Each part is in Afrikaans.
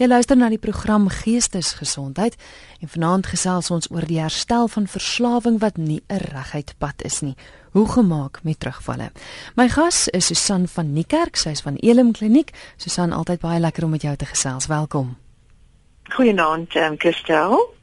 Jy luister na die program Geestesgesondheid en vanaand gesels ons oor die herstel van verslawing wat nie 'n reguit pad is nie. Hoe gemaak met terugvalle. My gas is Susan van Niekerk, sy is van Elim Kliniek. Susan, altyd baie lekker om met jou te gesels. Welkom. Goeienaand, um, Christel.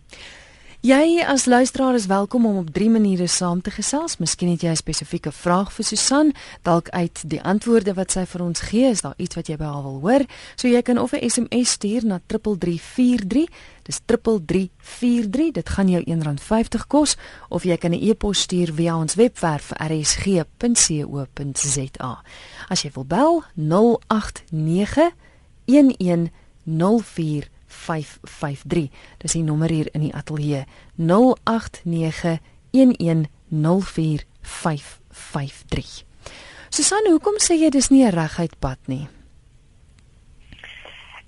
Jy as luisteraar is welkom om op drie maniere saam te gesels. Miskien het jy 'n spesifieke vraag vir Susan, dalk uit die antwoorde wat sy vir ons gee, is daar iets wat jy by haar wil hoor. So jy kan of 'n SMS stuur na 3343. Dis 3343. Dit gaan jou R1.50 kos of jy kan 'n e-pos stuur via ons webwerf rsg.co.za. As jy wil bel 089 1104 0553. Dis die nommer hier in die ateljee 0891104553. Susan, hoekom sê jy dis nie 'n reguit pad nie?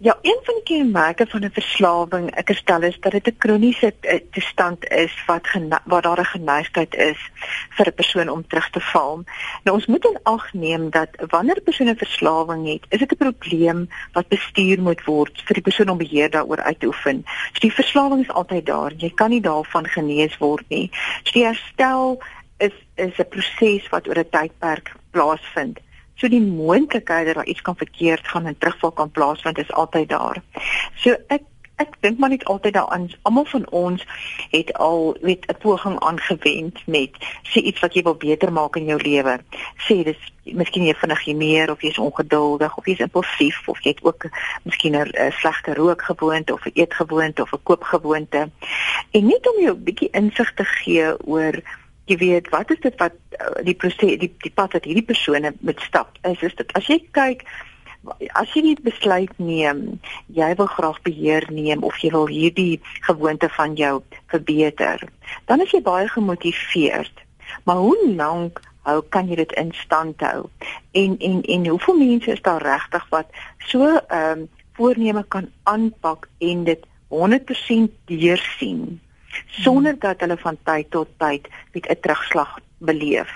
Ja, een van die kenmerke van 'n verslawing, ek stel is dat dit 'n kroniese eh, toestand is wat waar daar 'n geneigtheid is vir 'n persoon om terug te val. Nou ons moet in ag neem dat wanneer 'n persoon 'n verslawing het, is dit 'n probleem wat bestuur moet word vir die persoon om beheer daaroor uit te oefen. So die verslawing is altyd daar. Jy kan nie daarvan genees word nie. So die herstel is is 'n proses wat oor 'n tydperk plaasvind. So die moontlikheid dat daar iets kan verkeerd gaan en terugval kan plaasvind is altyd daar. So ek ek dink maar net altyd daaraan almal van ons het al weet 'n poging aangewend met sê iets wat jy wil beter maak in jou lewe. Sê dis miskien jy vinnig jy meer of jy's ongeduldig of jy's impulsief of jy het ook miskien 'n slegte rookgewoonte of 'n eetgewoonte of 'n koopgewoonte. En net om jou 'n bietjie insig te gee oor jy weet wat is dit wat uh, die proses die die pad wat hierdie persone moet stap is is dit as jy kyk as jy net besluit neem jy wil graag beheer neem of jy wil hierdie gewoonte van jou verbeter dan is jy baie gemotiveerd. Maar hoe lank hou kan jy dit in stand hou? En en en hoeveel mense is daar regtig wat so ehm um, voorneme kan aanpak en dit 100% deursien sonder dat hulle van tyd tot tyd met 'n terugslag beleef.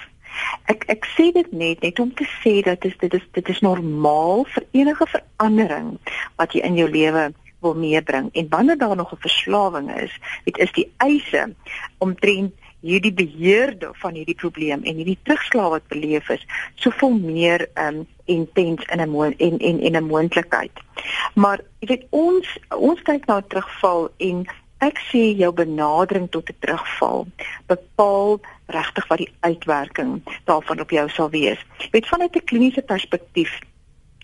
Ek ek sê dit net net om te sê dat dit dit is dit is normaal vir enige verandering wat jy in jou lewe wil meebring en wanneer daar nog 'n verslawing is, dit is die eise omtrent hierdie beheerde van hierdie probleem en hierdie terugslag wat beleef is, soveel meer um intens in 'n en en en 'n moontlikheid. Maar jy weet ons ons kyk na terugval en ek sê jou benadering tot 'n terugval bepaal regtig wat die uitwerking daarvan op jou sal wees. Weet vanuit 'n kliniese perspektief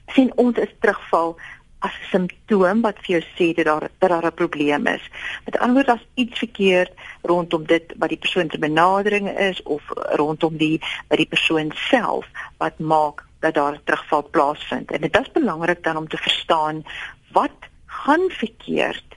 sien ons is terugval as 'n simptoom wat vir jou sê dat daar dat daar 'n probleem is. Met ander woorde as iets verkeerd rondom dit wat die persoon se benadering is of rondom die by die persoon self wat maak dat daar 'n terugval plaasvind. En dit is belangrik dan om te verstaan wat gaan verkeerd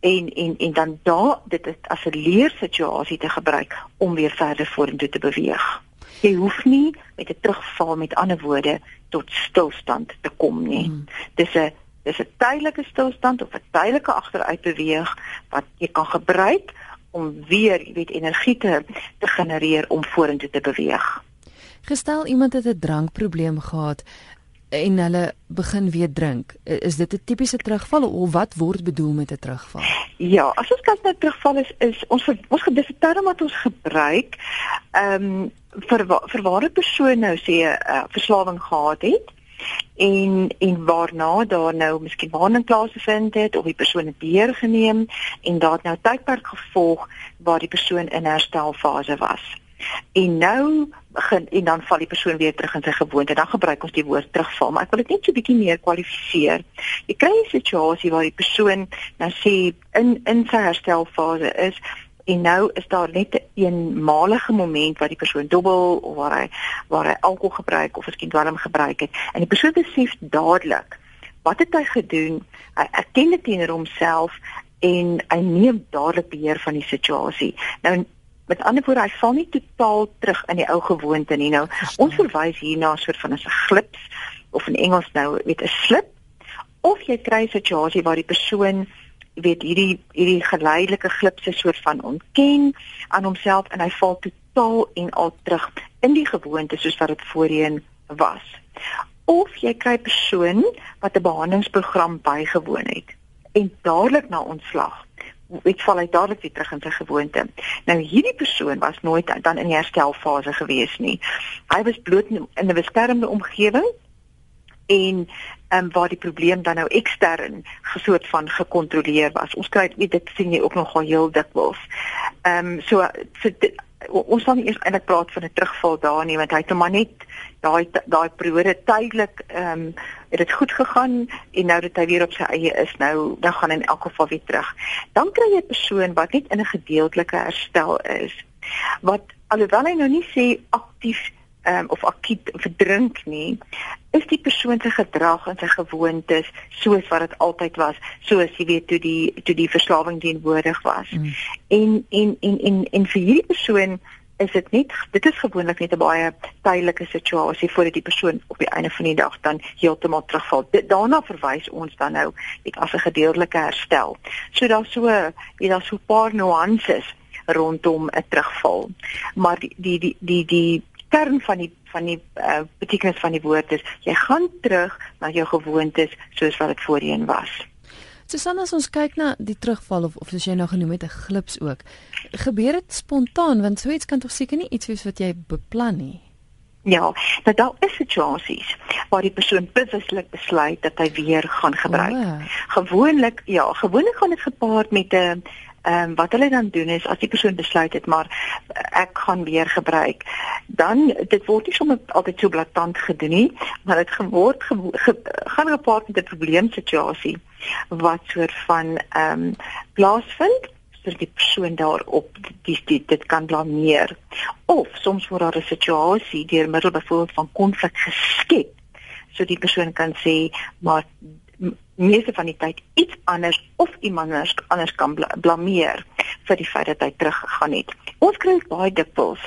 en en en dan daar dit is as 'n leersituasie te gebruik om weer verder vorentoe te beweeg. Jy hoef nie met 'n terugval met ander woorde tot stilstand te kom nie. Hmm. Dis 'n dis 'n tydelike stilstand of 'n tydelike agteruitbeweeg wat jy kan gebruik om weer, jy weet, energie te te genereer om vorentoe te beweeg. Gestel iemand het 'n drankprobleem gehad, en hulle begin weer drink. Is dit 'n tipiese terugval of wat word bedoel met 'n terugval? Ja, as ons kyk na terugval is is ons ons gedefiniseer wat ons gebruik ehm um, vir vir ware persone nou sê 'n uh, verslawing gehad het en en waarna daar nou miskien waarning plaasgevind het of die persoon het beheer geneem en daar het nou tydperk gevolg waar die persoon in herstelfase was. En nou begin en dan val die persoon weer terug in sy gewoonte. Dan gebruik ons die woord terugval, maar ek wil dit net so bietjie meer kwalifiseer. Jy kry 'n situasie waar die persoon nou sê in in sy herstelfase is en nou is daar net 'n eenmalige moment waar die persoon dobbel of waar hy waar hy alkohol gebruik of miskien dwelm gebruik het en die persoon besef dadelik wat het hy gedoen? Hy erken dit teenoor homself en hy neem dadelik beheer van die situasie. Nou Met ander woorde, hy val nie totaal terug in die ou gewoonte nie. Nou, Verstaan. ons verwys hier na 'n soort van 'n glips of in Engels nou met 'n slip of jy kry 'n situasie waar die persoon weet hierdie hierdie geleidelike glips 'n soort van ontken aan homself en hy val totaal en al terug in die gewoonte soos wat dit voorheen was. Of jy kry 'n persoon wat 'n behandelingsprogram bygewoon het en dadelik na ontslag weet val hy dadelik weer terug in sy gewoonte. Nou hierdie persoon was nooit dan in die herstelfase gewees nie. Hy was bloot in 'n beskermde omgewing en ehm um, waar die probleem dan nou ekstern gesoort van gekontroleer was. Ons kry dit sien jy ook nogal heel dikwels. Ehm um, so so dit, ons nie eers eintlik praat van 'n terugval daar nie want hy het hom maar net daai daai periode tydelik ehm um, het dit goed gegaan en nou dat hy weer op sy eie is nou dan gaan in elk geval weer terug. Dan kry jy 'n persoon wat net in 'n gedeeltelike herstel is. Wat alhoewel hy nou nie sê aktief um, of akut verdrink nie, is die persoon se gedrag en sy gewoontes soos wat dit altyd was, soos jy weet toe die toe die verslawing teenwoordig was. Mm. En en en en en vir hierdie persoon is dit net dit is gewoonlik net 'n baie tydelike situasie voordat die persoon op die einde van die dag dan heeltemal terugval. Daarna verwys ons dan nou net as 'n gedeeltelike herstel. So daar's so jy daar's so 'n paar nuances rondom 'n terugval. Maar die die die die die kern van die van die uh, betekenis van die woord is jy gaan terug na jou gewoontes soos wat dit voorheen was. Susan as ons kyk na die terugval of of soos jy nou genoem het 'n glips ook. Gebeur dit spontaan want so iets kan tog seker nie iets wees wat jy beplan nie. Ja, nou daar is situasies waar die persoon bewuslik besluit dat hy weer gaan gebruik. Oh. Gewoonlik ja, gewoonlik gaan dit gepaard met 'n Ehm um, wat hulle dan doen is as die persoon besluit het maar ek gaan weer gebruik, dan dit word nie sommer altyd so blaatant gedoen nie, maar dit geword ge, ge, gaan gepaard met 'n probleemsituasie wat soort van ehm um, plaasvind vir die persoon daarop die, die dit kan blameer. Of soms word daar 'n situasie deur middel byvoorbeeld van konflik geskep so die persoon kan sê maar meeste van die tyd iets anders of iemand anders, anders kan blameer vir die feit dat hy teruggegaan het. Ons kry baie dikwels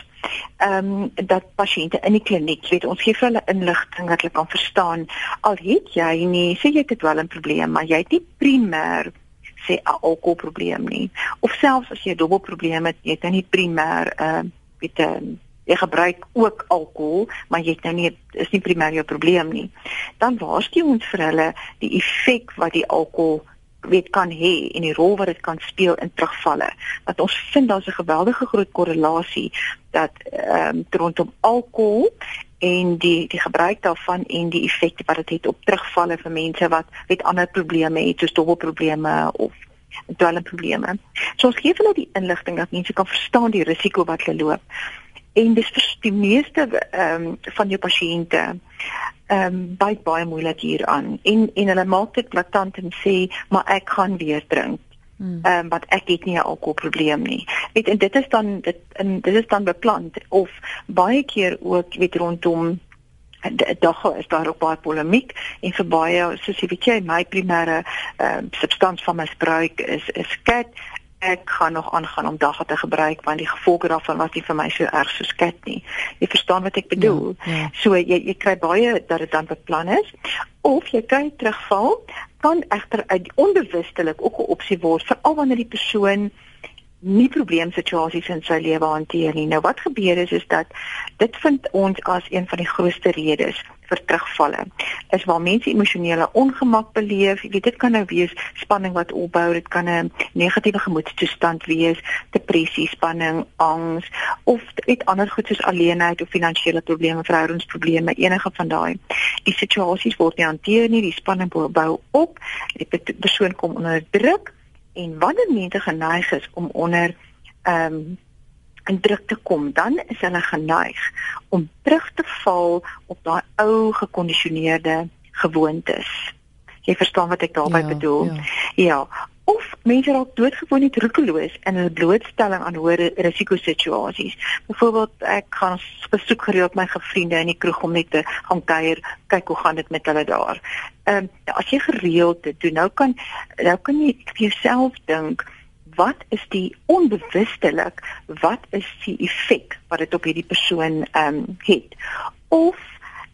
ehm um, dat pasiënte in die kliniek, weet ons gee vir hulle inligting dat hulle kan verstaan al het jy nie sê jy het wel 'n probleem, maar jy het nie primêr sê 'n alkoholprobleem nie of selfs as jy 'n dubbelprobleem het, jy het nou nie primêr 'n uh, weet 'n ehm, jy gebruik ook alkohol, maar jy het nou nie is nie primêr jou probleem nie. Dan waarsku ons vir hulle die effek wat die alkohol weet kan hê en die rol wat dit kan speel in terugvalle. Dat ons vind daar's 'n geweldige groot korrelasie dat ehm um, rondom alkohol en die die gebruik daarvan en die effekte wat dit het, het op terugvalle vir mense wat weet ander probleme het soos dobbelprobleme of dwelmprobleme. So ons gee hulle die inligting dat mense kan verstaan die risiko wat hulle loop en dis vir die meeste ehm um, van jou pasiënte ehm um, baie baie moeilik hieraan en en hulle maak dit blaatant en sê maar ek gaan weer drink. Hmm. Ehm um, wat ek het nie 'n alkoholprobleem nie. Weet en dit is dan dit en dit is dan beplant of baie keer ook weet rondom dag is daar ook baie polemiek en vir baie soos jy weet jy my primêre ehm uh, substans van my gebruik is is kat ek gaan nog aangaan om dagga te gebruik want die gevolge daarvan was nie vir my so erg so skat nie. Jy verstaan wat ek bedoel? Ja, ja. So jy jy kry baie dat dit dan beplan is of jy kry terugval kan egter uit onbewustelik ook 'n opsie word veral wanneer die persoon nie probleemsituasies in sy lewe hanteer nie. Nou wat gebeur is is dat dit vind ons as een van die grootste redes vir terugvalle. Is waar mense emosionele ongemak beleef. Jy weet dit kan nou wees spanning wat opbou, dit kan 'n negatiewe gemoedstoestand wees, depressie, spanning, angs of dit ander goed soos alleenheid of finansiële probleme, verhoudingsprobleme, enige van daai. Die situasies word nie hanteer nie, die spanning bou op, die persoon kom onder druk en wanneer mense geneig is om onder ehm um, in druk te kom, dan is hulle geneig om terug te val op daai ou gekondisioneerde gewoontes. Jy verstaan wat ek daarmee ja, bedoel? Ja. ja, mense raak doodgewoon net roekeloos in 'n blootstelling aan hoë risikosituasies. Byvoorbeeld ek gaan besoek gereeld my vriende in die kroeg om net te gaan kuier, kyk hoe gaan dit met hulle daar. Ehm um, as jy gereeld dit doen, nou kan nou kan jy vir jouself dink wat is die onbewustelik wat is die effek wat dit op hierdie persoon ehm um, het of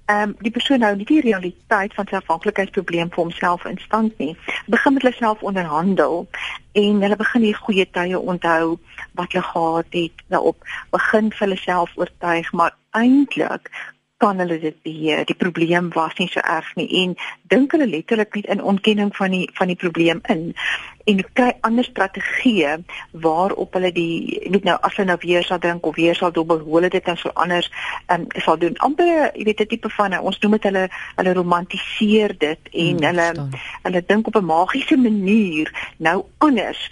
ehm um, die persoon nou nie die realiteit van sy afhanklikheidsprobleem vir homself in stand nie. Begin met hulle self onderhandel en hulle begin hier goeie tye onthou wat hulle gehad het daarop. Begin vir hulle self oortuig, maar eintlik kan hulle dit beheer. Die probleem was nie so erg nie en dink hulle letterlik net in ontkenning van die van die probleem in en kry ander strategieë waarop hulle die weet nou as hulle nou weer sal drink of weer sal dobbel hoe hulle dit dan so anders um, sal doen. amper jy weet 'n tipe van ons noem dit hulle hulle romantiseer dit en hmm, hulle staan. hulle dink op 'n magiese manier nou anders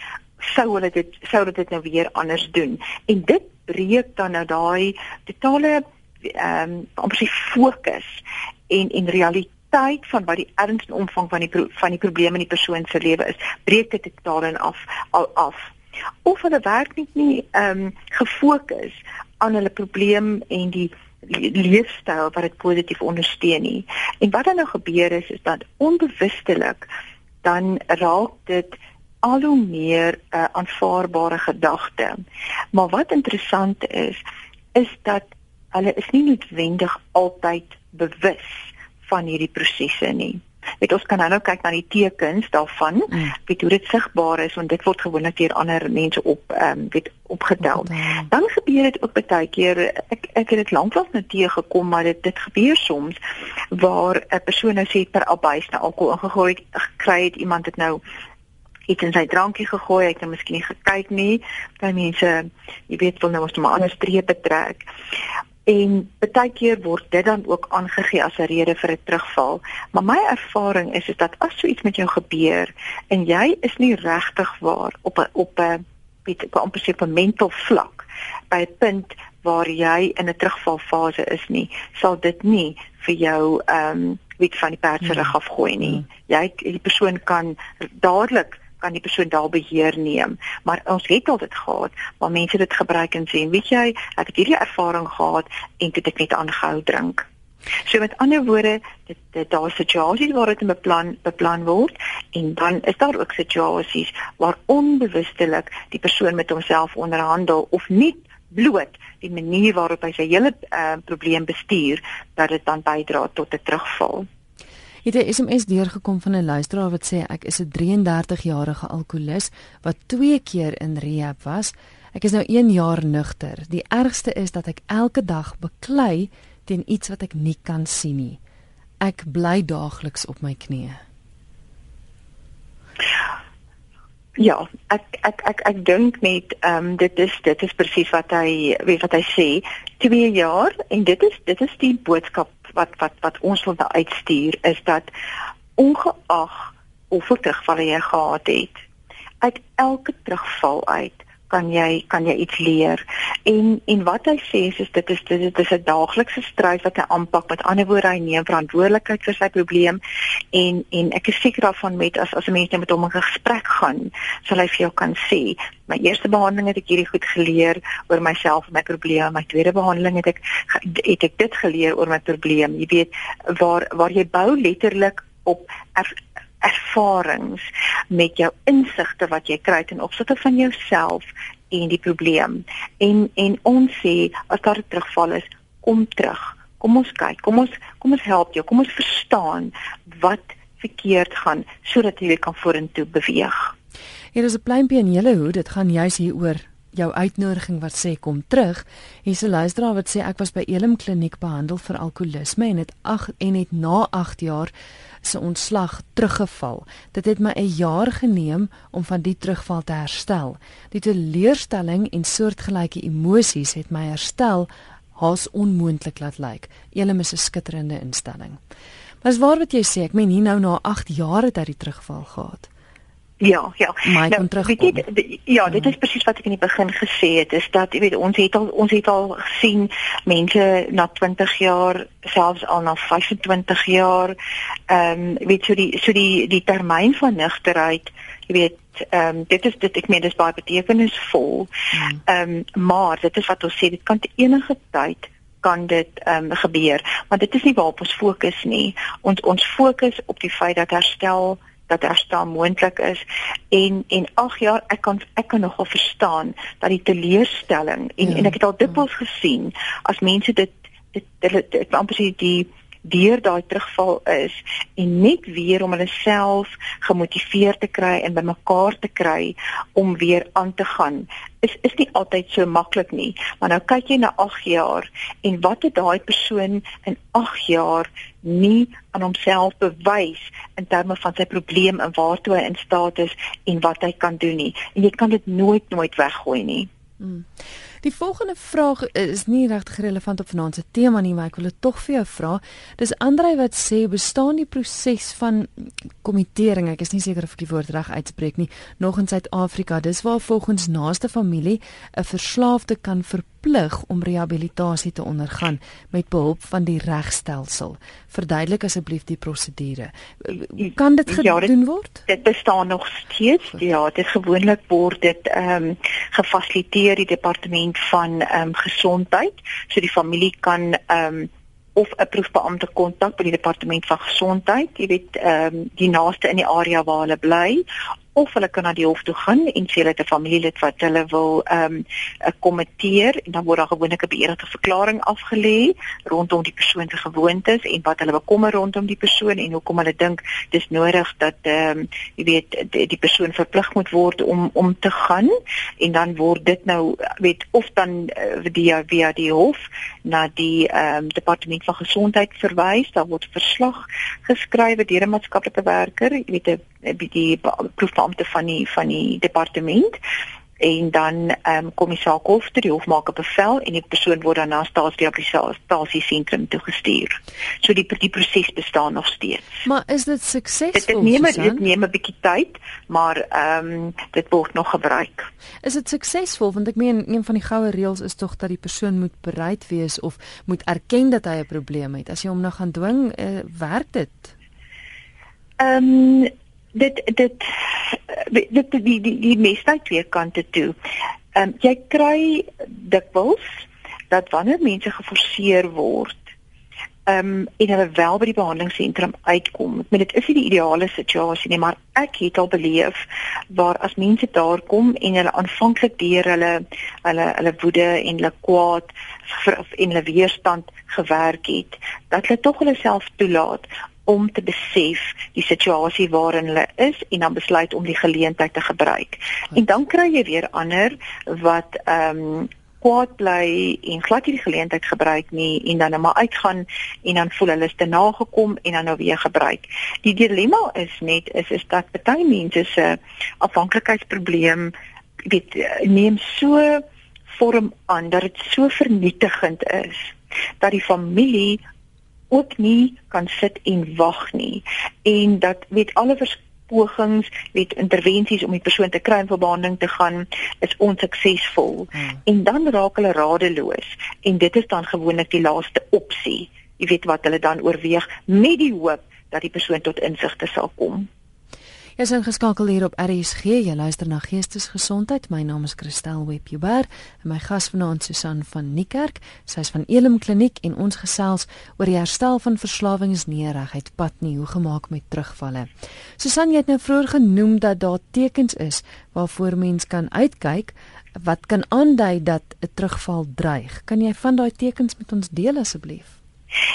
sou hulle dit sou dit nou weer anders doen. En dit breek dan nou daai totale ehm um, amper fokus en en realiteit van wat die erns en omvang van die van die probleme in die persoon se lewe is, breek dit en af al af. Of hulle werk net nie ehm um, gefokus aan hulle probleem en die leefstyl wat dit positief ondersteun nie. En wat dan nou gebeur is is dat onbewustelik dan raak dit al hoe meer 'n uh, aanvaarbare gedagte. Maar wat interessant is, is dat hulle is nie noodwendig altyd bewus van hierdie prosesse nie. Weet ons kan nou kyk na die tekens daarvan, mm. weet hoe dit sigbaar is want dit word gewoonlik deur ander mense op ehm um, weet opgetel. Mm. Dan gebeur dit ook baie keer ek ek het dit lanklas na teë gekom maar dit dit gebeur soms waar 'n persoon nou sê per abuis na alkohol ingegooi gekry het iemand het nou iets in sy drankie gegooi, hy het nou miskien nie gekyk nie. Baie mense, jy weet, wil nou mos maar ander strepe trek. En baie keer word dit dan ook aangegee as 'n rede vir 'n terugval. Maar my ervaring is is dat as so iets met jou gebeur en jy is nie regtig waar op 'n op 'n weet op 'n amper mental vlak by 'n punt waar jy in 'n terugvalfase is nie, sal dit nie vir jou ehm um, weet van die perd se rug afgooi nie. Ja. Jy die persoon kan dadelik kan die persoon daal beheer neem. Maar ons het al dit gehad waar mense dit gebruik en sê, weet jy, ek het hierdie ervaring gehad en dit ek net aangehou drink. So met ander woorde, dit, dit daar situasies waar dit beplan beplan word en dan is daar ook situasies waar onbewustelik die persoon met homself onderhandel of nie bloot die manier waarop hy sy hele uh, probleem bestuur dat dit dan bydra tot 'n terugval het 'n SMS deurgekom van 'n luisteraar wat sê ek is 'n 33-jarige alkolikus wat twee keer in rehab was. Ek is nou 1 jaar nugter. Die ergste is dat ek elke dag beklei teen iets wat ek nie kan sien nie. Ek bly daagliks op my knieë. Ja, ek ek ek ek dink net ehm um, dit is dit is presies wat hy weet wat hy sê. 2 jaar en dit is dit is die boodskap wat wat wat ons wil uitstuur is dat ongeag of terugvalle jy gehad het uit elke terugval uit kan jy kan jy iets leer. En en wat hy sê is, is dit is dit, dit is 'n daaglikse stryd wat hy aanpak. Met ander woorde hy neem verantwoordelikheid vir sy probleem en en ek is seker daarvan met as as 'n mens net met hom 'n gesprek gaan sal hy vir jou kan sê my eerste behandeling het ek hierdie goed geleer oor myself en my probleme my tweede behandeling het ek het ek dit geleer oor my probleem. Jy weet waar waar jy bou letterlik op ervarings met jou insigte wat jy kry ten opsigte van jouself en die probleem. En en ons sê as daar 'n terugval is, kom terug. Kom ons kyk. Kom ons kom ons help jou. Kom ons verstaan wat verkeerd gaan sodat jy kan vorentoe beweeg. Hier is 'n pleintjie in julle hoed. Dit gaan juis hier oor jou uitnodiging wat sê kom terug. Hier's 'n luisteraar wat sê ek was by Elim Kliniek behandel vir alkoholisme en het 8 en het na 8 jaar se ontslag teruggeval. Dit het my 'n jaar geneem om van die terugval te herstel. Die teleurstelling en soortgelyke emosies het my herstel haas onmoontlik laat lyk. Elim is 'n skitterende instelling. Maar is waar wat jy sê, ek meen hier nou na 8 jaar het hy die terugval gehad. Ja, ja. My nou, weet jy, ja, dit is presies wat ek in die begin gesê het, is dat jy weet ons het al ons het al gesien mense na 20 jaar, selfs al na 25 jaar, ehm um, weet so die so die die termyn van nugterheid, jy weet ehm um, dit is dit ek meen dis baie betekenisvol. Hmm. Ehm um, maar dit is wat ons sê dit kan enige tyd kan dit ehm um, gebeur, maar dit is nie waarop ons fokus nie. Ons ons fokus op die feit dat herstel dat herstel moontlik is. En en ag ja ek kan ek kan nogal verstaan dat die teleurstelling en ja. en ek het al dikwels gesien as mense dit dit dit amper sê die deur daai terugval is en net weer om hulle self gemotiveer te kry en bymekaar te kry om weer aan te gaan is is nie altyd so maklik nie. Maar nou kyk jy na 8 jaar en wat het daai persoon in 8 jaar nie aan homself bewys in terme van sy probleem en waartoe hy in staat is en wat hy kan doen nie en jy kan dit nooit nooit weggooi nie hmm. Die volgende vraag is nie regtig relevant op vanaand se tema nie, maar ek wil dit tog vir jou vra. Dis Andrei wat sê bestaan die proses van kommitering, ek is nie seker of ek die woord reg uitspreek nie, nog in Suid-Afrika. Dis waar volgens naaste familie 'n verslaafde kan verplig om rehabilitasie te ondergaan met behulp van die regstelsel. Verduidelik asseblief die prosedure. Kan dit gedoen ja, dit, word? Dit bestaan nog steeds. Ja, dit gewoonlik word dit ehm um, gefasiliteer die departement van ehm um, gesondheid, so die familie kan ehm um, of 'n proefbeampte kontak by die departement van gesondheid, jy weet ehm um, die naaste in die area waar hulle bly of hulle kan na die hof toe gaan en sê hulle het 'n familielid wat hulle wil ehm um, kommenteer en dan word daar gewoonlik 'n beëdigde verklaring afgelê rondom die persoon se gewoontes en wat hulle bekommer rondom die persoon en hoekom hulle dink dis nodig dat ehm um, jy weet die, die persoon verplig moet word om om te gaan. En dan word dit nou weet of dan uh, via via die hof na die ehm um, departement van gesondheid verwys. Daar word verslag geskrywe deur 'n maatskaplike werker jy weet 'n die, die proefbeampte van die van die departement en dan ehm um, kom die saak hof toe die hof maak 'n bevel en die persoon word dan na staatsrehabilitasie sentrum toe gestuur. So die die proses bestaan nog steeds. Maar is dit suksesvol? Dit neem dit neem 'n bietjie tyd, maar ehm um, dit word nog gebruik. Is dit suksesvol want ek meen een van die goue reëls is tog dat die persoon moet bereid wees of moet erken dat hy 'n probleem het. As jy hom nou gaan dwing, uh, werk dit? Ehm um, dit dit dit die die die, die meeste twee kante toe. Ehm um, jy kry dikwels dat wanneer mense geforseer word ehm um, en hulle wel by die behandelingsentrum uitkom. Ek meen dit is nie die ideale situasie nie, maar ek het al beleef waar as mense daar kom en hulle aanvanklik deur hulle hulle hulle woede en hulle kwaad en hulle weerstand gewerk het, dat hulle tog hulle self toelaat om te besef die situasie waarin hulle is en dan besluit om die geleentheid te gebruik. En dan kry jy weer ander wat ehm um, kwaad bly en glad nie die geleentheid gebruik nie en dan net maar uitgaan en dan voel hulle is te nagekom en dan nou weer gebruik. Die dilemma is net is is dat baie mense se afhanklikheidsprobleem weet neem so vorm aan dat dit so vernietigend is dat die familie ook nie kan sit en wag nie. En dat weet alle pogings weet intervensies om die persoon te kry vir behandeling te gaan is onsuksesvol. Hmm. en dan raak hulle radeloos. En dit is dan gewoonlik die laaste opsie. Jy weet wat hulle dan oorweeg met die hoop dat die persoon tot insigte sal kom Jy is ingeskakel hier op RSG. Jy luister na Geestesgesondheid. My naam is Christel Webber en my gas vanaand Susan van Niekerk. Sy is van Elim Kliniek en ons gesels oor die herstel van verslawingsneerigheid pad nie hoe gemaak met terugvalle. Susan, jy het nou vroeër genoem dat daar tekens is waarvoor mens kan uitkyk wat kan aandui dat 'n terugval dreig. Kan jy van daai tekens met ons deel asseblief?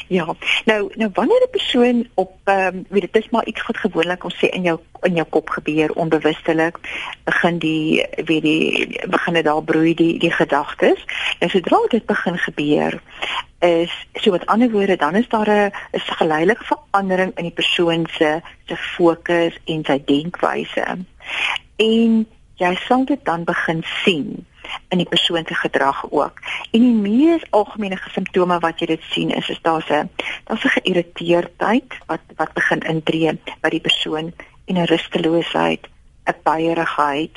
Ja, nou nou wanneer 'n persoon op ehm um, weet dit is maar iets goed gewoonlik ons sê in jou in jou kop gebeur onbewustelik begin die weet die begin dit daar broei die die gedagtes. En sodra dit begin gebeur is so met ander woorde dan is daar 'n is geleidelike verandering in die persoon se se fokus en sy denkwyse. En jy sal dit dan begin sien in die persoon se gedrag ook. En die mees algemene simptome wat jy dit sien is is daar's 'n daar's 'n geïrriteerdheid wat wat begin intree by die persoon en 'n rusteloosheid, 'n baierigheid,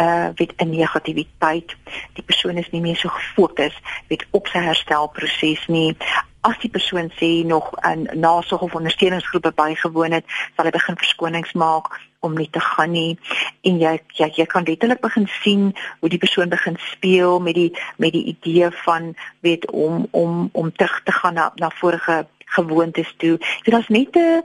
uh weet 'n negativiteit. Die persoon is nie meer so gefokus weet op sy herstelproses nie. As die persoon sê nog 'n nasorg of ondersteuningsgroepe bygewoon het, sal hy begin verskonings maak om nie te gaan nie en jy jy, jy kan letterlik begin sien hoe die persoon begin speel met die met die idee van weet om om om terug te gaan na na vorige gewoontes toe. Dit is net 'n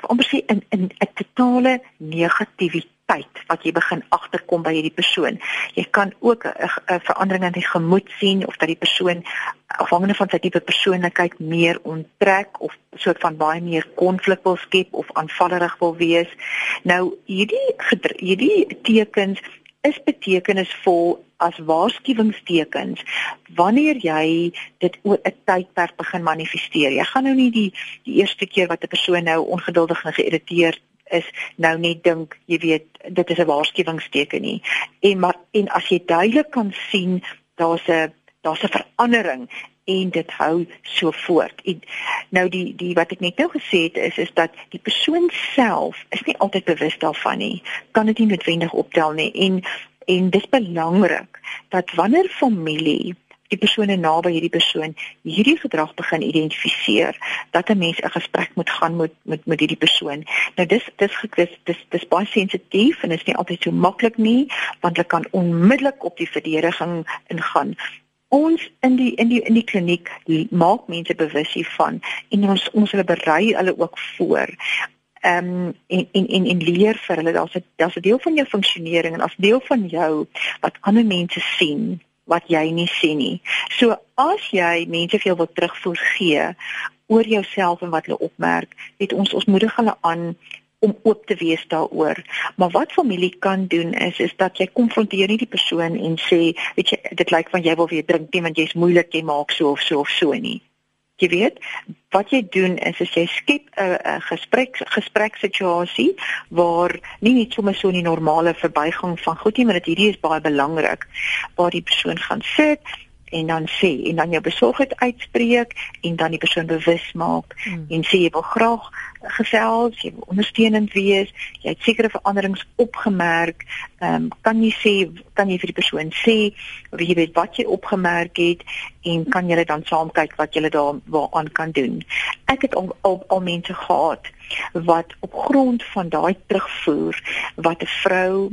amper sê in in 'n totale negativiteit tyd wat jy begin agterkom by hierdie persoon. Jy kan ook 'n verandering in die gemoed sien of dat die persoon afhangende van sy tipe persoonlikheid meer onttrek of soort van baie meer konflik wil skep of aanvallerig wil wees. Nou hierdie hierdie tekens is betekenisvol as waarskuwingstekens wanneer jy dit oor 'n tydperk begin manifesteer. Jy gaan nou nie die die eerste keer wat 'n persoon nou ongeduldig en geïrriteerd is nou net dink jy weet dit is 'n waarskuwingsteken nie. En maar en as jy duidelik kan sien daar's 'n daar's 'n verandering en dit hou so voort. En nou die die wat ek net nou gesê het is is dat die persoon self is nie altyd bewus daarvan nie. Kan dit nie noodwendig optel nie en en dis belangrik dat wanneer familie die persone naby hierdie persoon hierdie gedrag begin identifiseer dat 'n mens 'n gesprek moet gaan met met met hierdie persoon. Nou dis dis dis dis, dis baie sensitief en is nie altyd so maklik nie want hulle kan onmiddellik op die verdediging ingaan. Ons in die in die in die kliniek maak mense bewus hiervan en ons ons hulle berei hulle ook voor ehm um, en en en en leer vir hulle daar's 'n daar's 'n deel van jou funksionering en as deel van jou wat ander mense sien wat jy nie sien nie. So as jy mense veel wil terugvoer gee oor jouself en wat hulle opmerk, het ons ons moedig hulle aan om oop te wees daaroor. Maar wat familie kan doen is is dat jy konfronteer nie die persoon en sê, weet jy, dit lyk van jy wil weer drink nie want jy's moeilik, jy maak so of so of so nie. Jy weet, wat jy doen is as jy skep 'n gesprek gespreksituasie waar nie net sommer so 'n normale verbygang van goed nie, maar dit hierdie is baie belangrik waar die persoon gaan sit en dan sê en dan jou besorgdheid uitspreek en dan die persoon bewus maak hmm. en sê jy wil graag gesels, jy wil ondersteunend wees, jy het sekere veranderings opgemerk, ehm um, kan jy sê kan jy vir die persoon sê wie jy weet wat jy opgemerk het en kan jy dan saam kyk wat jy daar waaraan kan doen. Ek het al al, al mense gehad wat op grond van daai terugvoer wat 'n vrou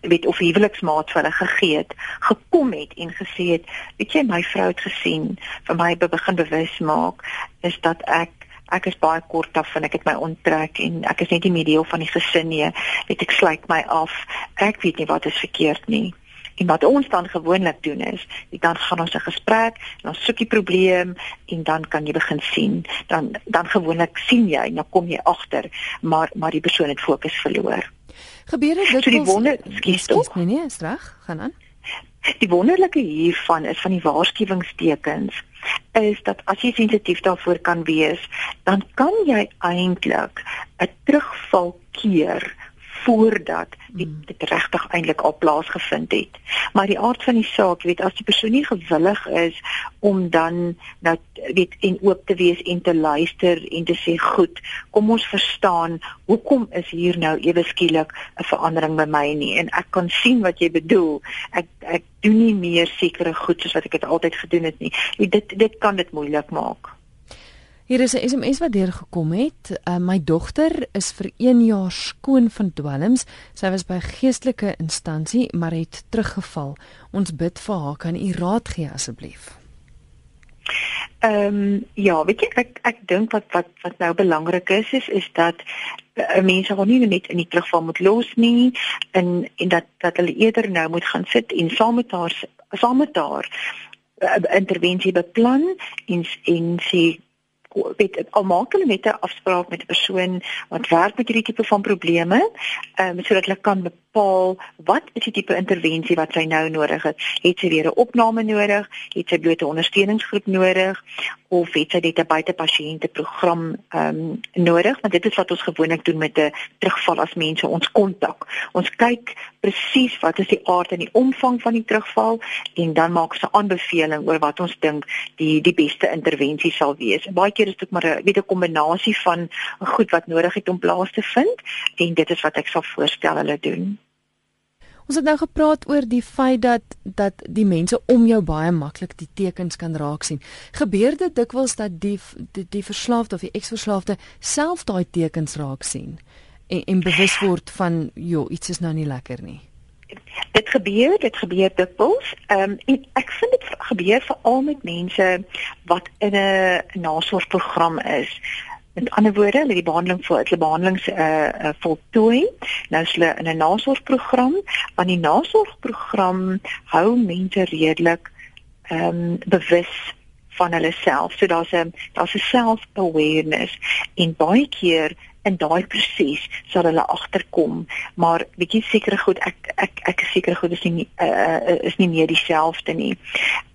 weet of huweliksmaat vir hulle gegee het, gekom het en gesê het, weet jy my vrou het gesien vir my begin bewus maak is dat ek ek is baie kort af en ek het my onttrek en ek is net nie meer deel van die gesin nie. Weet ek sluit my af. Ek weet nie wat is verkeerd nie. En wat ons dan gewoonlik doen is, dan gaan ons 'n gesprek, dan soek jy probleem en dan kan jy begin sien. Dan dan gewoonlik sien jy, dan kom jy agter, maar maar die persoon het fokus verloor. Gebeur dit so die wonder, skies tog? Nee nee, is reg. Gaan aan. Die wonderlike hiervan is van die waarskuwingstekens is dat as jy sensitief daarvoor kan wees, dan kan jy eintlik 'n terugval keer voordat die, hmm. dit regtig eintlik al plaasgevind het. Maar die aard van die saak, weet as die persoon nie gewillig is om dan nou weet en oop te wees en te luister en te sê goed, kom ons verstaan, hoekom is hier nou ewe skielik 'n verandering by my nie en ek kan sien wat jy bedoel. Ek ek doen nie meer sekere goed soos wat ek dit altyd gedoen het nie. Dit dit kan dit moeilik maak. Hier is 'n SMS wat deurgekom het. Uh, my dogter is vir 1 jaar skoon van dwelms. Sy was by geestelike instansie, maar het teruggeval. Ons bid vir haar. Kan u raad gee asseblief? Ehm um, ja, weet jy ek ek dink wat wat wat nou belangrik is is is dat uh, mense wat nie net in die terugval moet los nie en en dat dat hulle eerder nou moet gaan sit en saam met haar saam met haar uh, intervensie beplan en en sê weet al maak hulle net 'n afspraak met 'n persoon wat werk met hierdie tipe van probleme, ehm um, sodat hulle kan bepaal wat is die tipe intervensie wat sy nou nodig het. Het sy weer 'n opname nodig? Het sy blote ondersteuningsgroep nodig? Of het sy net 'n buitepasiënte program ehm um, nodig? Want dit is wat ons gewoonlik doen met 'n terugval as mense ons kontak. Ons kyk presies wat is die aard en die omvang van die terugval en dan maak ons 'n aanbeveling oor wat ons dink die die beste intervensie sal wees. Baie keer is dit maar 'n weet 'n kombinasie van goed wat nodig het om plaas te vind en dit is wat ek sal voorstel hulle doen. Ons het nou gepraat oor die feit dat dat die mense om jou baie maklik die tekens kan raak sien. Gebeur dit dikwels dat die die, die verslaafde of die eksverslaafde self daai tekens raak sien? en, en bewus word van jo iets is nou nie lekker nie. Dit gebeur, dit gebeur dikwels. Ehm um, ek vind dit gebeur veral met mense wat in 'n nasorgprogram is Met ander woorde, hulle die behandeling vir hulle behandelings uh, uh voltooi. Nou is hulle in 'n nasorgprogram. Want die nasorgprogram hou mense redelik ehm um, bewus van hulle self. So daar's 'n daar's 'n self-awareness en baie keer in daai proses sal hulle agterkom maar jy seker goed ek ek ek is seker goed is nie uh, is nie meer dieselfde nie.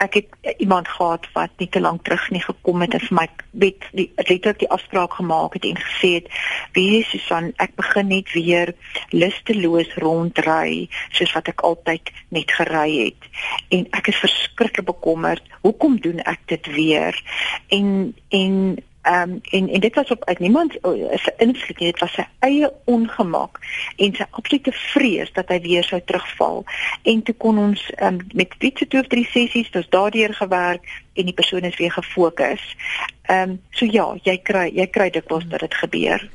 Ek het uh, iemand gehad wat nie te lank terug nie gekom het en vir my weet die letterlik die afspraak gemaak het en gesê het wie Susan ek begin net weer lusteloos rondry soos wat ek altyd net gery het. En ek is verskriklik bekommerd hoekom doen ek dit weer? En en Ehm um, en en dit was op uit niemand se invloed nie, dit was sy eie ongemak en sy absolute vrees dat hy weer sou terugval. En toe kon ons um, met twee tot drie sessies, dis daardeur gewerk en die persoon is weer gefokus. Ehm um, so ja, jy kry jy kry dit kos dat dit gebeur.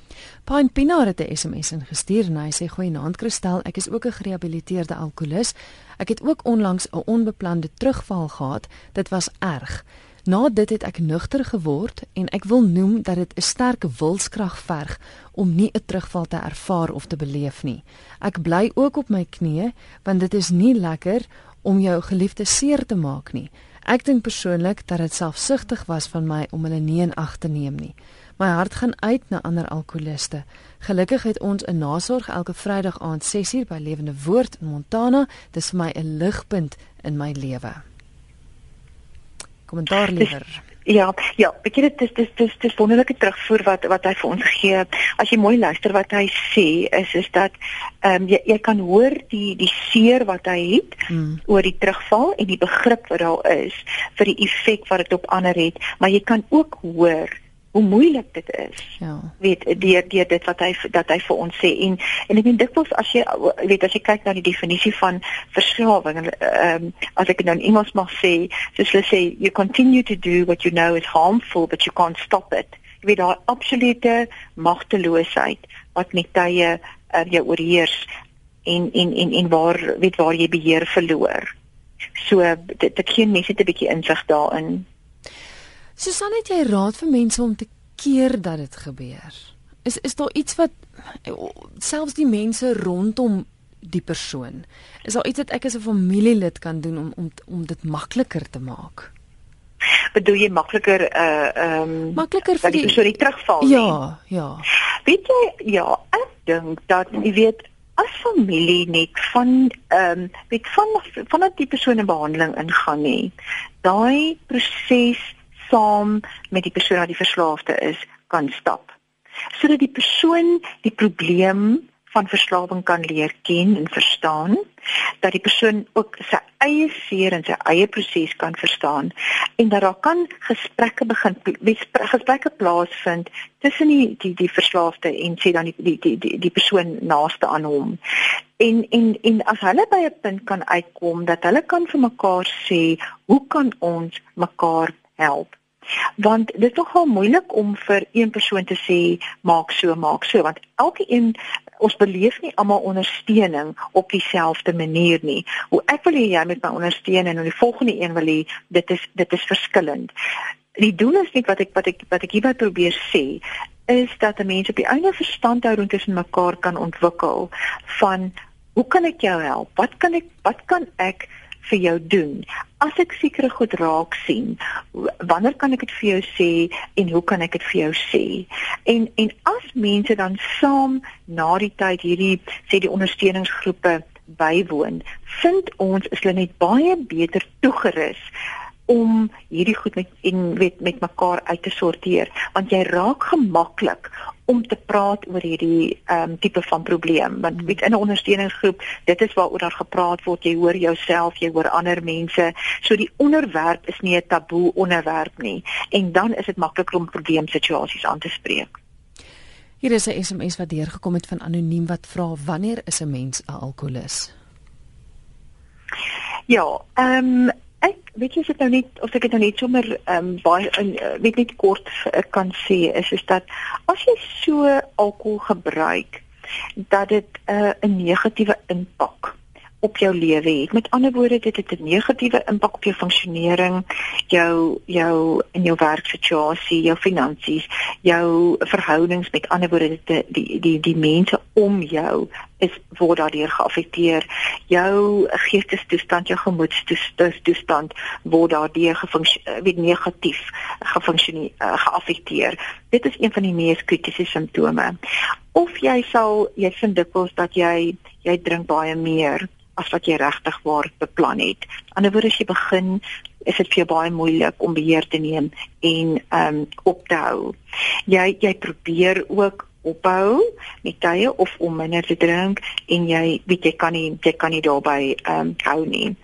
Pyn Pinaar het 'n SMS ingestuur en hy sê goeienaand Kristel, ek is ook 'n gerehabiliteerde alkolikus. Ek het ook onlangs 'n onbeplande terugval gehad. Dit was erg. Na dit het ek nugter geword en ek wil noem dat dit 'n sterk wilskrag verg om nie 'n terugval te ervaar of te beleef nie. Ek bly ook op my knieë want dit is nie lekker om jou geliefde seer te maak nie. Ek dink persoonlik dat dit selfsugtig was van my om hulle nie in ag te neem nie. My hart gaan uit na ander alkoholiste. Gelukkig het ons 'n nasorg elke Vrydag aand 6uur by Lewende Woord in Montana. Dit is vir my 'n ligpunt in my lewe kommentaar liewer. Ja, ja, ek weet dit is dis dis wonderlike terugvoer wat wat hy vir ons gee. As jy mooi luister wat hy sê is is dat ehm um, jy jy kan hoor die die seer wat hy het hmm. oor die terugval en die begrip wat daar is vir die effek wat dit op ander het, maar jy kan ook hoor hoe moeilik dit is. Ja. Weet deur deur dit wat hy dat hy vir ons sê en en ek dink dikwels as jy weet as jy kyk na die definisie van verslawing ehm um, as ek nou in Engels mag sê, soos hulle sê you continue to do what you know is harmful but you can't stop it. Jy weet daai absolute magteloosheid wat met tye uh, jou oorheers en en en en waar weet waar jy beheer verloor. So dit dit gee mense 'n bietjie insig daarin. Susan het jy raad vir mense om te keer dat dit gebeur? Is is daar iets wat selfs die mense rondom die persoon is daar iets wat ek as 'n familielid kan doen om om om dit makliker te maak? Bedoel jy makliker uh ehm um, makliker vir die persoon die terugval nie? Ja, ja. Weet jy ja, ek dink dat jy weet as familie net van ehm um, weet van vanaf die persoon in behandeling ingaan nie. Daai proses saam met die persoon wat die verslaafde is kan stap. Sodat die persoon die probleem van verslawing kan leer ken en verstaan, dat die persoon ook sy eie seer en sy eie proses kan verstaan en dat daar kan gesprekke begin gesprekke plaasvind tussen die die die verslaafde en sê dan die die die die, die persoon naaste aan hom. En en en as hulle by 'n punt kan uitkom dat hulle kan vir mekaar sê, hoe kan ons mekaar help? Want dit is nogal moeilik om vir een persoon te sê maak so maak so want elke een ons beleef nie almal ondersteuning op dieselfde manier nie. Hoe ek wil hê jy met my ondersteun en die volgende een wil hê dit is dit is verskillend. Die doel is nie wat ek wat ek wat ek hierby probeer sê is dat mense op die einde verstandhouding tussen mekaar kan ontwikkel van hoe kan ek jou help? Wat kan ek wat kan ek vir jou doen? As ek sekere goed raak sien, wanneer kan ek dit vir jou sê en hoe kan ek dit vir jou sê? En en as mense dan saam na die tyd hierdie sê die ondersteuningsgroepe bywoon, vind ons is hulle net baie beter toegerus om hierdie goed met en weet met mekaar uit te sorteer want jy raak gemaklik om te praat oor hierdie ehm um, tipe van probleem. Want weet in 'n ondersteuningsgroep dit is waaroor daar gepraat word. Jy hoor jouself jy hoor ander mense. So die onderwerp is nie 'n taboe onderwerp nie. En dan is dit makliker om probleemsituasies aan te spreek. Hier is 'n SMS wat deurgekom het van anoniem wat vra wanneer is 'n mens 'n alkolikus Ja, ehm um, weet jy sit nou net of ek dit nou net sommer ehm um, baie in uh, weet net kort uh, kan sê is is dat as jy so alkohol gebruik dat dit 'n uh, 'n negatiewe impak op jou lewe het. Met ander woorde, dit het 'n negatiewe impak op jou funksionering, jou jou in jou werksituasie, jou finansies, jou verhoudings met ander woorde die die die, die mense om jou is word daardeur geaffekteer. Jou geestesstoestand, jou gemoedstoestand word daardeur gefunksioneer eh, negatief gefunksioneer uh, geaffekteer. Dit is een van die mees kritiese simptome. Of jy sal jy vind dikwels dat jy jy drink baie meer as wat jy regtig waar beplan het. Anderswoorde as jy begin, is dit vir jou baie moeilik om beheer te neem en ehm um, op te hou. Jy jy probeer ook ophou met tye of om minder te drink en jy weet jy kan nie jy kan nie daarbey ehm um, hou nie.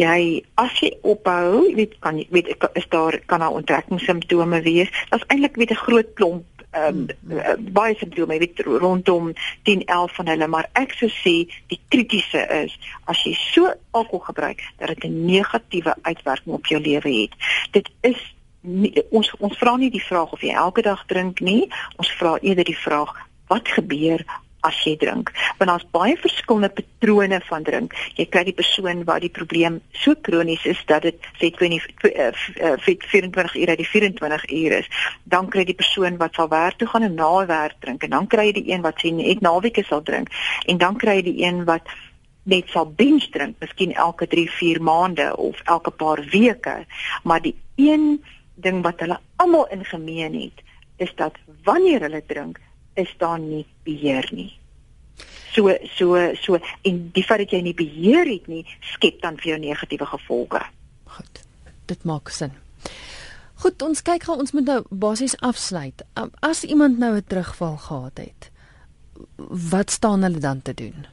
Jy as jy ophou, weet kan weet is daar kan daar onttrekkingssimptome wees. Dit's eintlik weet 'n groot klomp ehm um, baie simptome weet rondom 10 11 van hulle maar ek sou sê die kritiese is as jy so alkohol gebruik dat dit 'n negatiewe uitwerking op jou lewe het dit is nie, ons ons vra nie die vraag of jy elke dag drink nie ons vra eerder die vraag wat gebeur as jy drink. Want daar's baie verskillende patrone van drink. Jy kry die persoon waar die probleem so kronies is dat dit sê 20 24 ure uit die 24 ure is. Dan kry jy die persoon wat sal werk toe gaan en na werk drink en dan kry jy die een wat sê net naweke sal drink en dan kry jy die een wat net sal binge drink, miskien elke 3, 4 maande of elke paar weke, maar die een ding wat hulle almal in gemeen het, is dat wanneer hulle drink, is daar nie beheer nie. So so so en die feit dat jy nie beheer het nie, skep dan vir jou negatiewe gevolge. Goed. Dit maak sin. Goed, ons kyk gou ons moet nou basies afsluit. Um, as iemand nou 'n terugval gehad het, wat staan hulle dan te doen?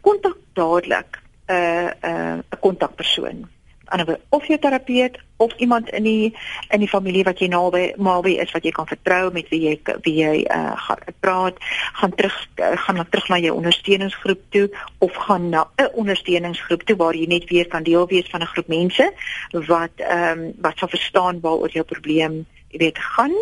Kontak dadelik 'n uh, 'n uh, 'n kontakpersoon ander of jou terapeut of iemand in die in die familie wat jy naby naby is wat jy kan vertrou met wie jy wie jy uh, gaan praat gaan terug uh, gaan na terug na jou ondersteuningsgroep toe of gaan na 'n ondersteuningsgroep toe waar jy net weer kan deel wees van 'n groep mense wat ehm um, wat sal verstaan waaroor jou probleem jy weet gaan.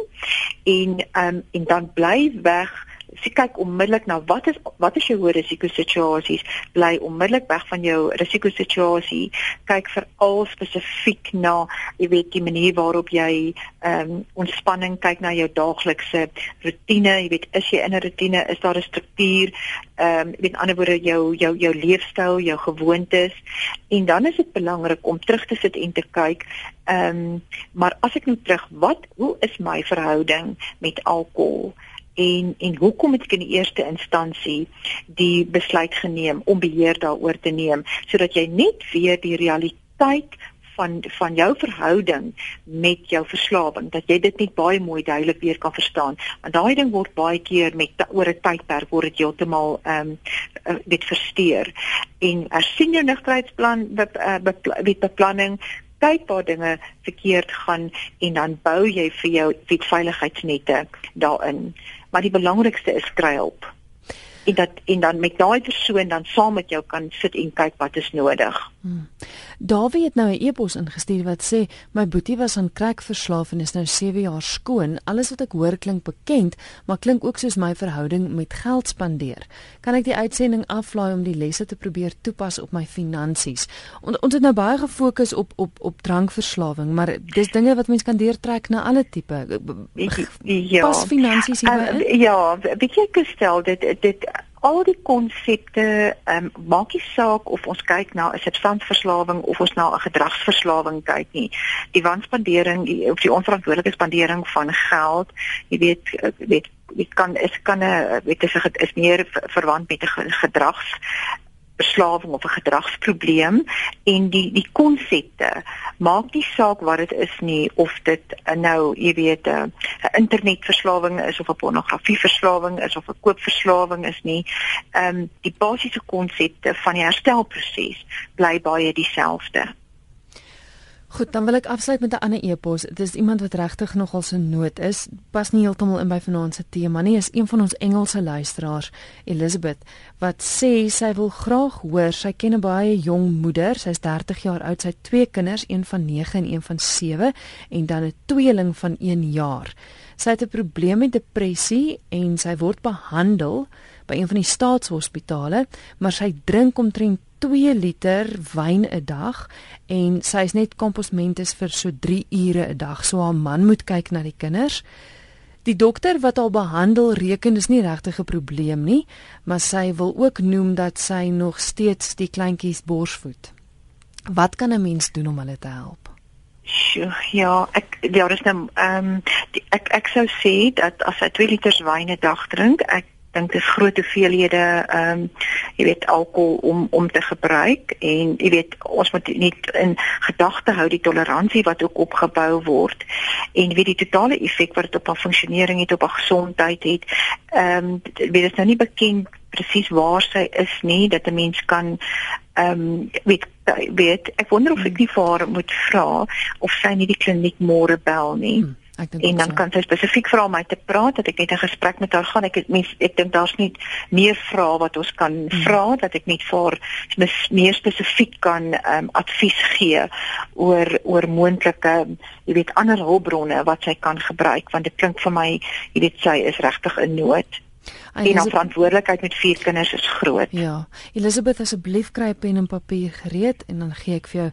En ehm um, en dan bly weg sy kyk onmiddellik na wat is wat is jou hoë risiko situasies bly onmiddellik weg van jou risiko situasie kyk veral spesifiek na jy weet die manier waarop jy ehm um, ontspanning kyk na jou daaglikse rotine jy weet is jy in 'n rotine is daar 'n struktuur ehm um, met ander woorde jou jou jou leefstyl jou gewoontes. En dan is dit belangrik om terug te sit en te kyk ehm um, maar as ek nou terug wat hoe is my verhouding met alkohol en en hoekom het ek in die eerste instansie die besluit geneem om beheer daaroor te neem? Sodat jy net weer die realiteit van van jou verhouding met jou verslawing dat jy dit net baie mooi duidelik weer kan verstaan. Want daai ding word baie keer met oor 'n tydperk word dit heeltemal ehm um, dit versteur. En as senior nigterheidsplan met beplanning kyk waar dinge verkeerd gaan en dan bou jy vir jou veiligheidsnette daarin maar die belangrikste is kry hulp. En dat en dan met daai persoon dan saam met jou kan sit en kyk wat is nodig. Hmm. Dawie het nou 'n e-pos ingestuur wat sê my boetie was aan crack verslaaf en is nou 7 jaar skoon. Alles wat ek hoor klink bekend, maar klink ook soos my verhouding met geld spandeer. Kan ek die uitsending aflaai om die lesse te probeer toepas op my finansies? On, ons het nou baie gefokus op op op drankverslawing, maar dis dinge wat mens kan deurtrek na alle tipe. Ja. Pas finansies hierbij? Uh, ja, weet jy gestel dit dit al die konsepte ehm um, maak nie saak of ons kyk na 'n substansverslawing of ons na 'n gedragsverslawing kyk nie. Die wanspandering of die onverantwoordelike spandering van geld, jy weet weet dit kan is kan 'n weet is, is meer verwant met 'n gedrags verslawing of 'n gedragsprobleem en die die konsepte maak nie saak wat dit is nie of dit nou jy weet 'n uh, internetverslawing is of 'n pornografieverslawing is of 'n koopverslawing is nie. Ehm um, die basiese konsepte van die herstelproses bly baie dieselfde. Goed, dan wil ek afsluit met 'n ander e-pos. Dit is iemand wat regtig nogal so nood is. Pas nie heeltemal in by vanaand se tema nie. Is een van ons Engelse luisteraars, Elizabeth, wat sê sy wil graag hoor. Sy ken 'n baie jong moeder. Sy's 30 jaar oud. Sy het twee kinders, een van 9 en een van 7 en dan 'n tweeling van 1 jaar. Sy het 'n probleem met depressie en sy word behandel by een van die staatshospitale, maar sy drink omtrent 2 liter wyn 'n dag en sy is net komposmentes vir so 3 ure 'n dag. So haar man moet kyk na die kinders. Die dokter wat haar behandel reken dis nie regtig 'n probleem nie, maar sy wil ook noem dat sy nog steeds die kleintjies borsvoed. Wat kan 'n mens doen om hulle te help? Sjoe, ja, ek ja, dis nou ehm um, ek ek sou sê dat as hy 2 liter wyn 'n dag drink, ek dink dis groot hoeveelhede ehm um, jy weet alkohol om om te gebruik en jy weet ons moet nie in gedagte hou die toleransie wat ook opgebou word en weet die totale effek wat dit op haar funksionering het op haar gesondheid het. Ehm um, weet dit nou nie bekend presies waar sy is nie dat 'n mens kan ehm um, weet weet ek wonder of ek die vir haar moet vra of sy nie die kliniek môre bel nie. Hmm. Ek dink en dan so. kan sy spesifiek vra om my te praat dat ek net 'n gesprek met haar gaan. Ek het mens ek dink daar's nie meer vrae wat ons kan hmm. vra dat ek net vir meer spesifiek kan um, advies gee oor oor moontlike jy weet ander hulpbronne wat sy kan gebruik want dit klink vir my jy weet sy is regtig in nood. En haar verantwoordelikheid met vier kinders is groot. Ja. Elisabeth asseblief kry pen en papier gereed en dan gee ek vir jou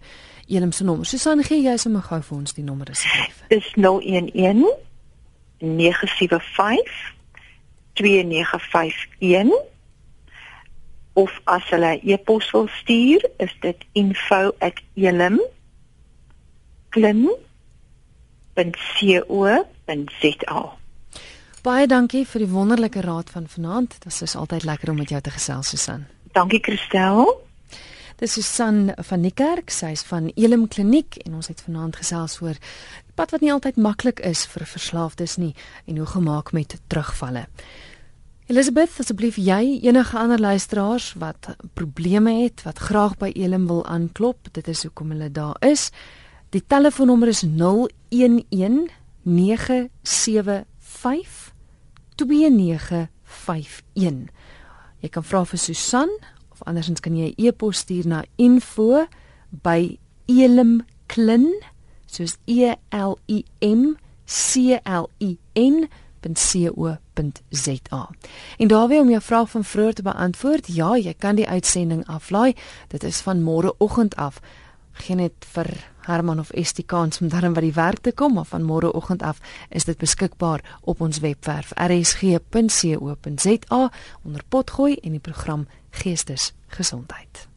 Elim se nommer. Susan, gee jy sommer gou vir ons die nommer asseblief. Dis 011 975 2951 of as hulle e-pos wil stuur, is dit info@elim.co.za. Baie dankie vir die wonderlike raad van vanaand. Dit is altyd lekker om met jou te gesels, Susan. Dankie, Christel. Dis Susan van Niekerk, sy is van Elim Kliniek en ons het vanaand gesels oor pad wat nie altyd maklik is vir verslaafdes nie en hoe gemaak met terugvalle. Elizabeth, asseblief jy enige ander luisteraars wat probleme het, wat graag by Elim wil aanklop, dit is hoekom hulle daar is. Die telefoonnommer is 011 975 2951. Jy kan vra vir Susan of andersins kan jy 'n e e-pos stuur na info@elimklin soos e l i m c l i n .co.za. En daarby om jou vraag van vroeër te beantwoord, ja, jy kan die uitsending aflaai. Dit is van môreoggend af. Geen net vir Herman of Estie kans om daarin by die werk te kom, maar van môreoggend af is dit beskikbaar op ons webwerf rsg.co.za onder potgooi en die program Geestesgesondheid.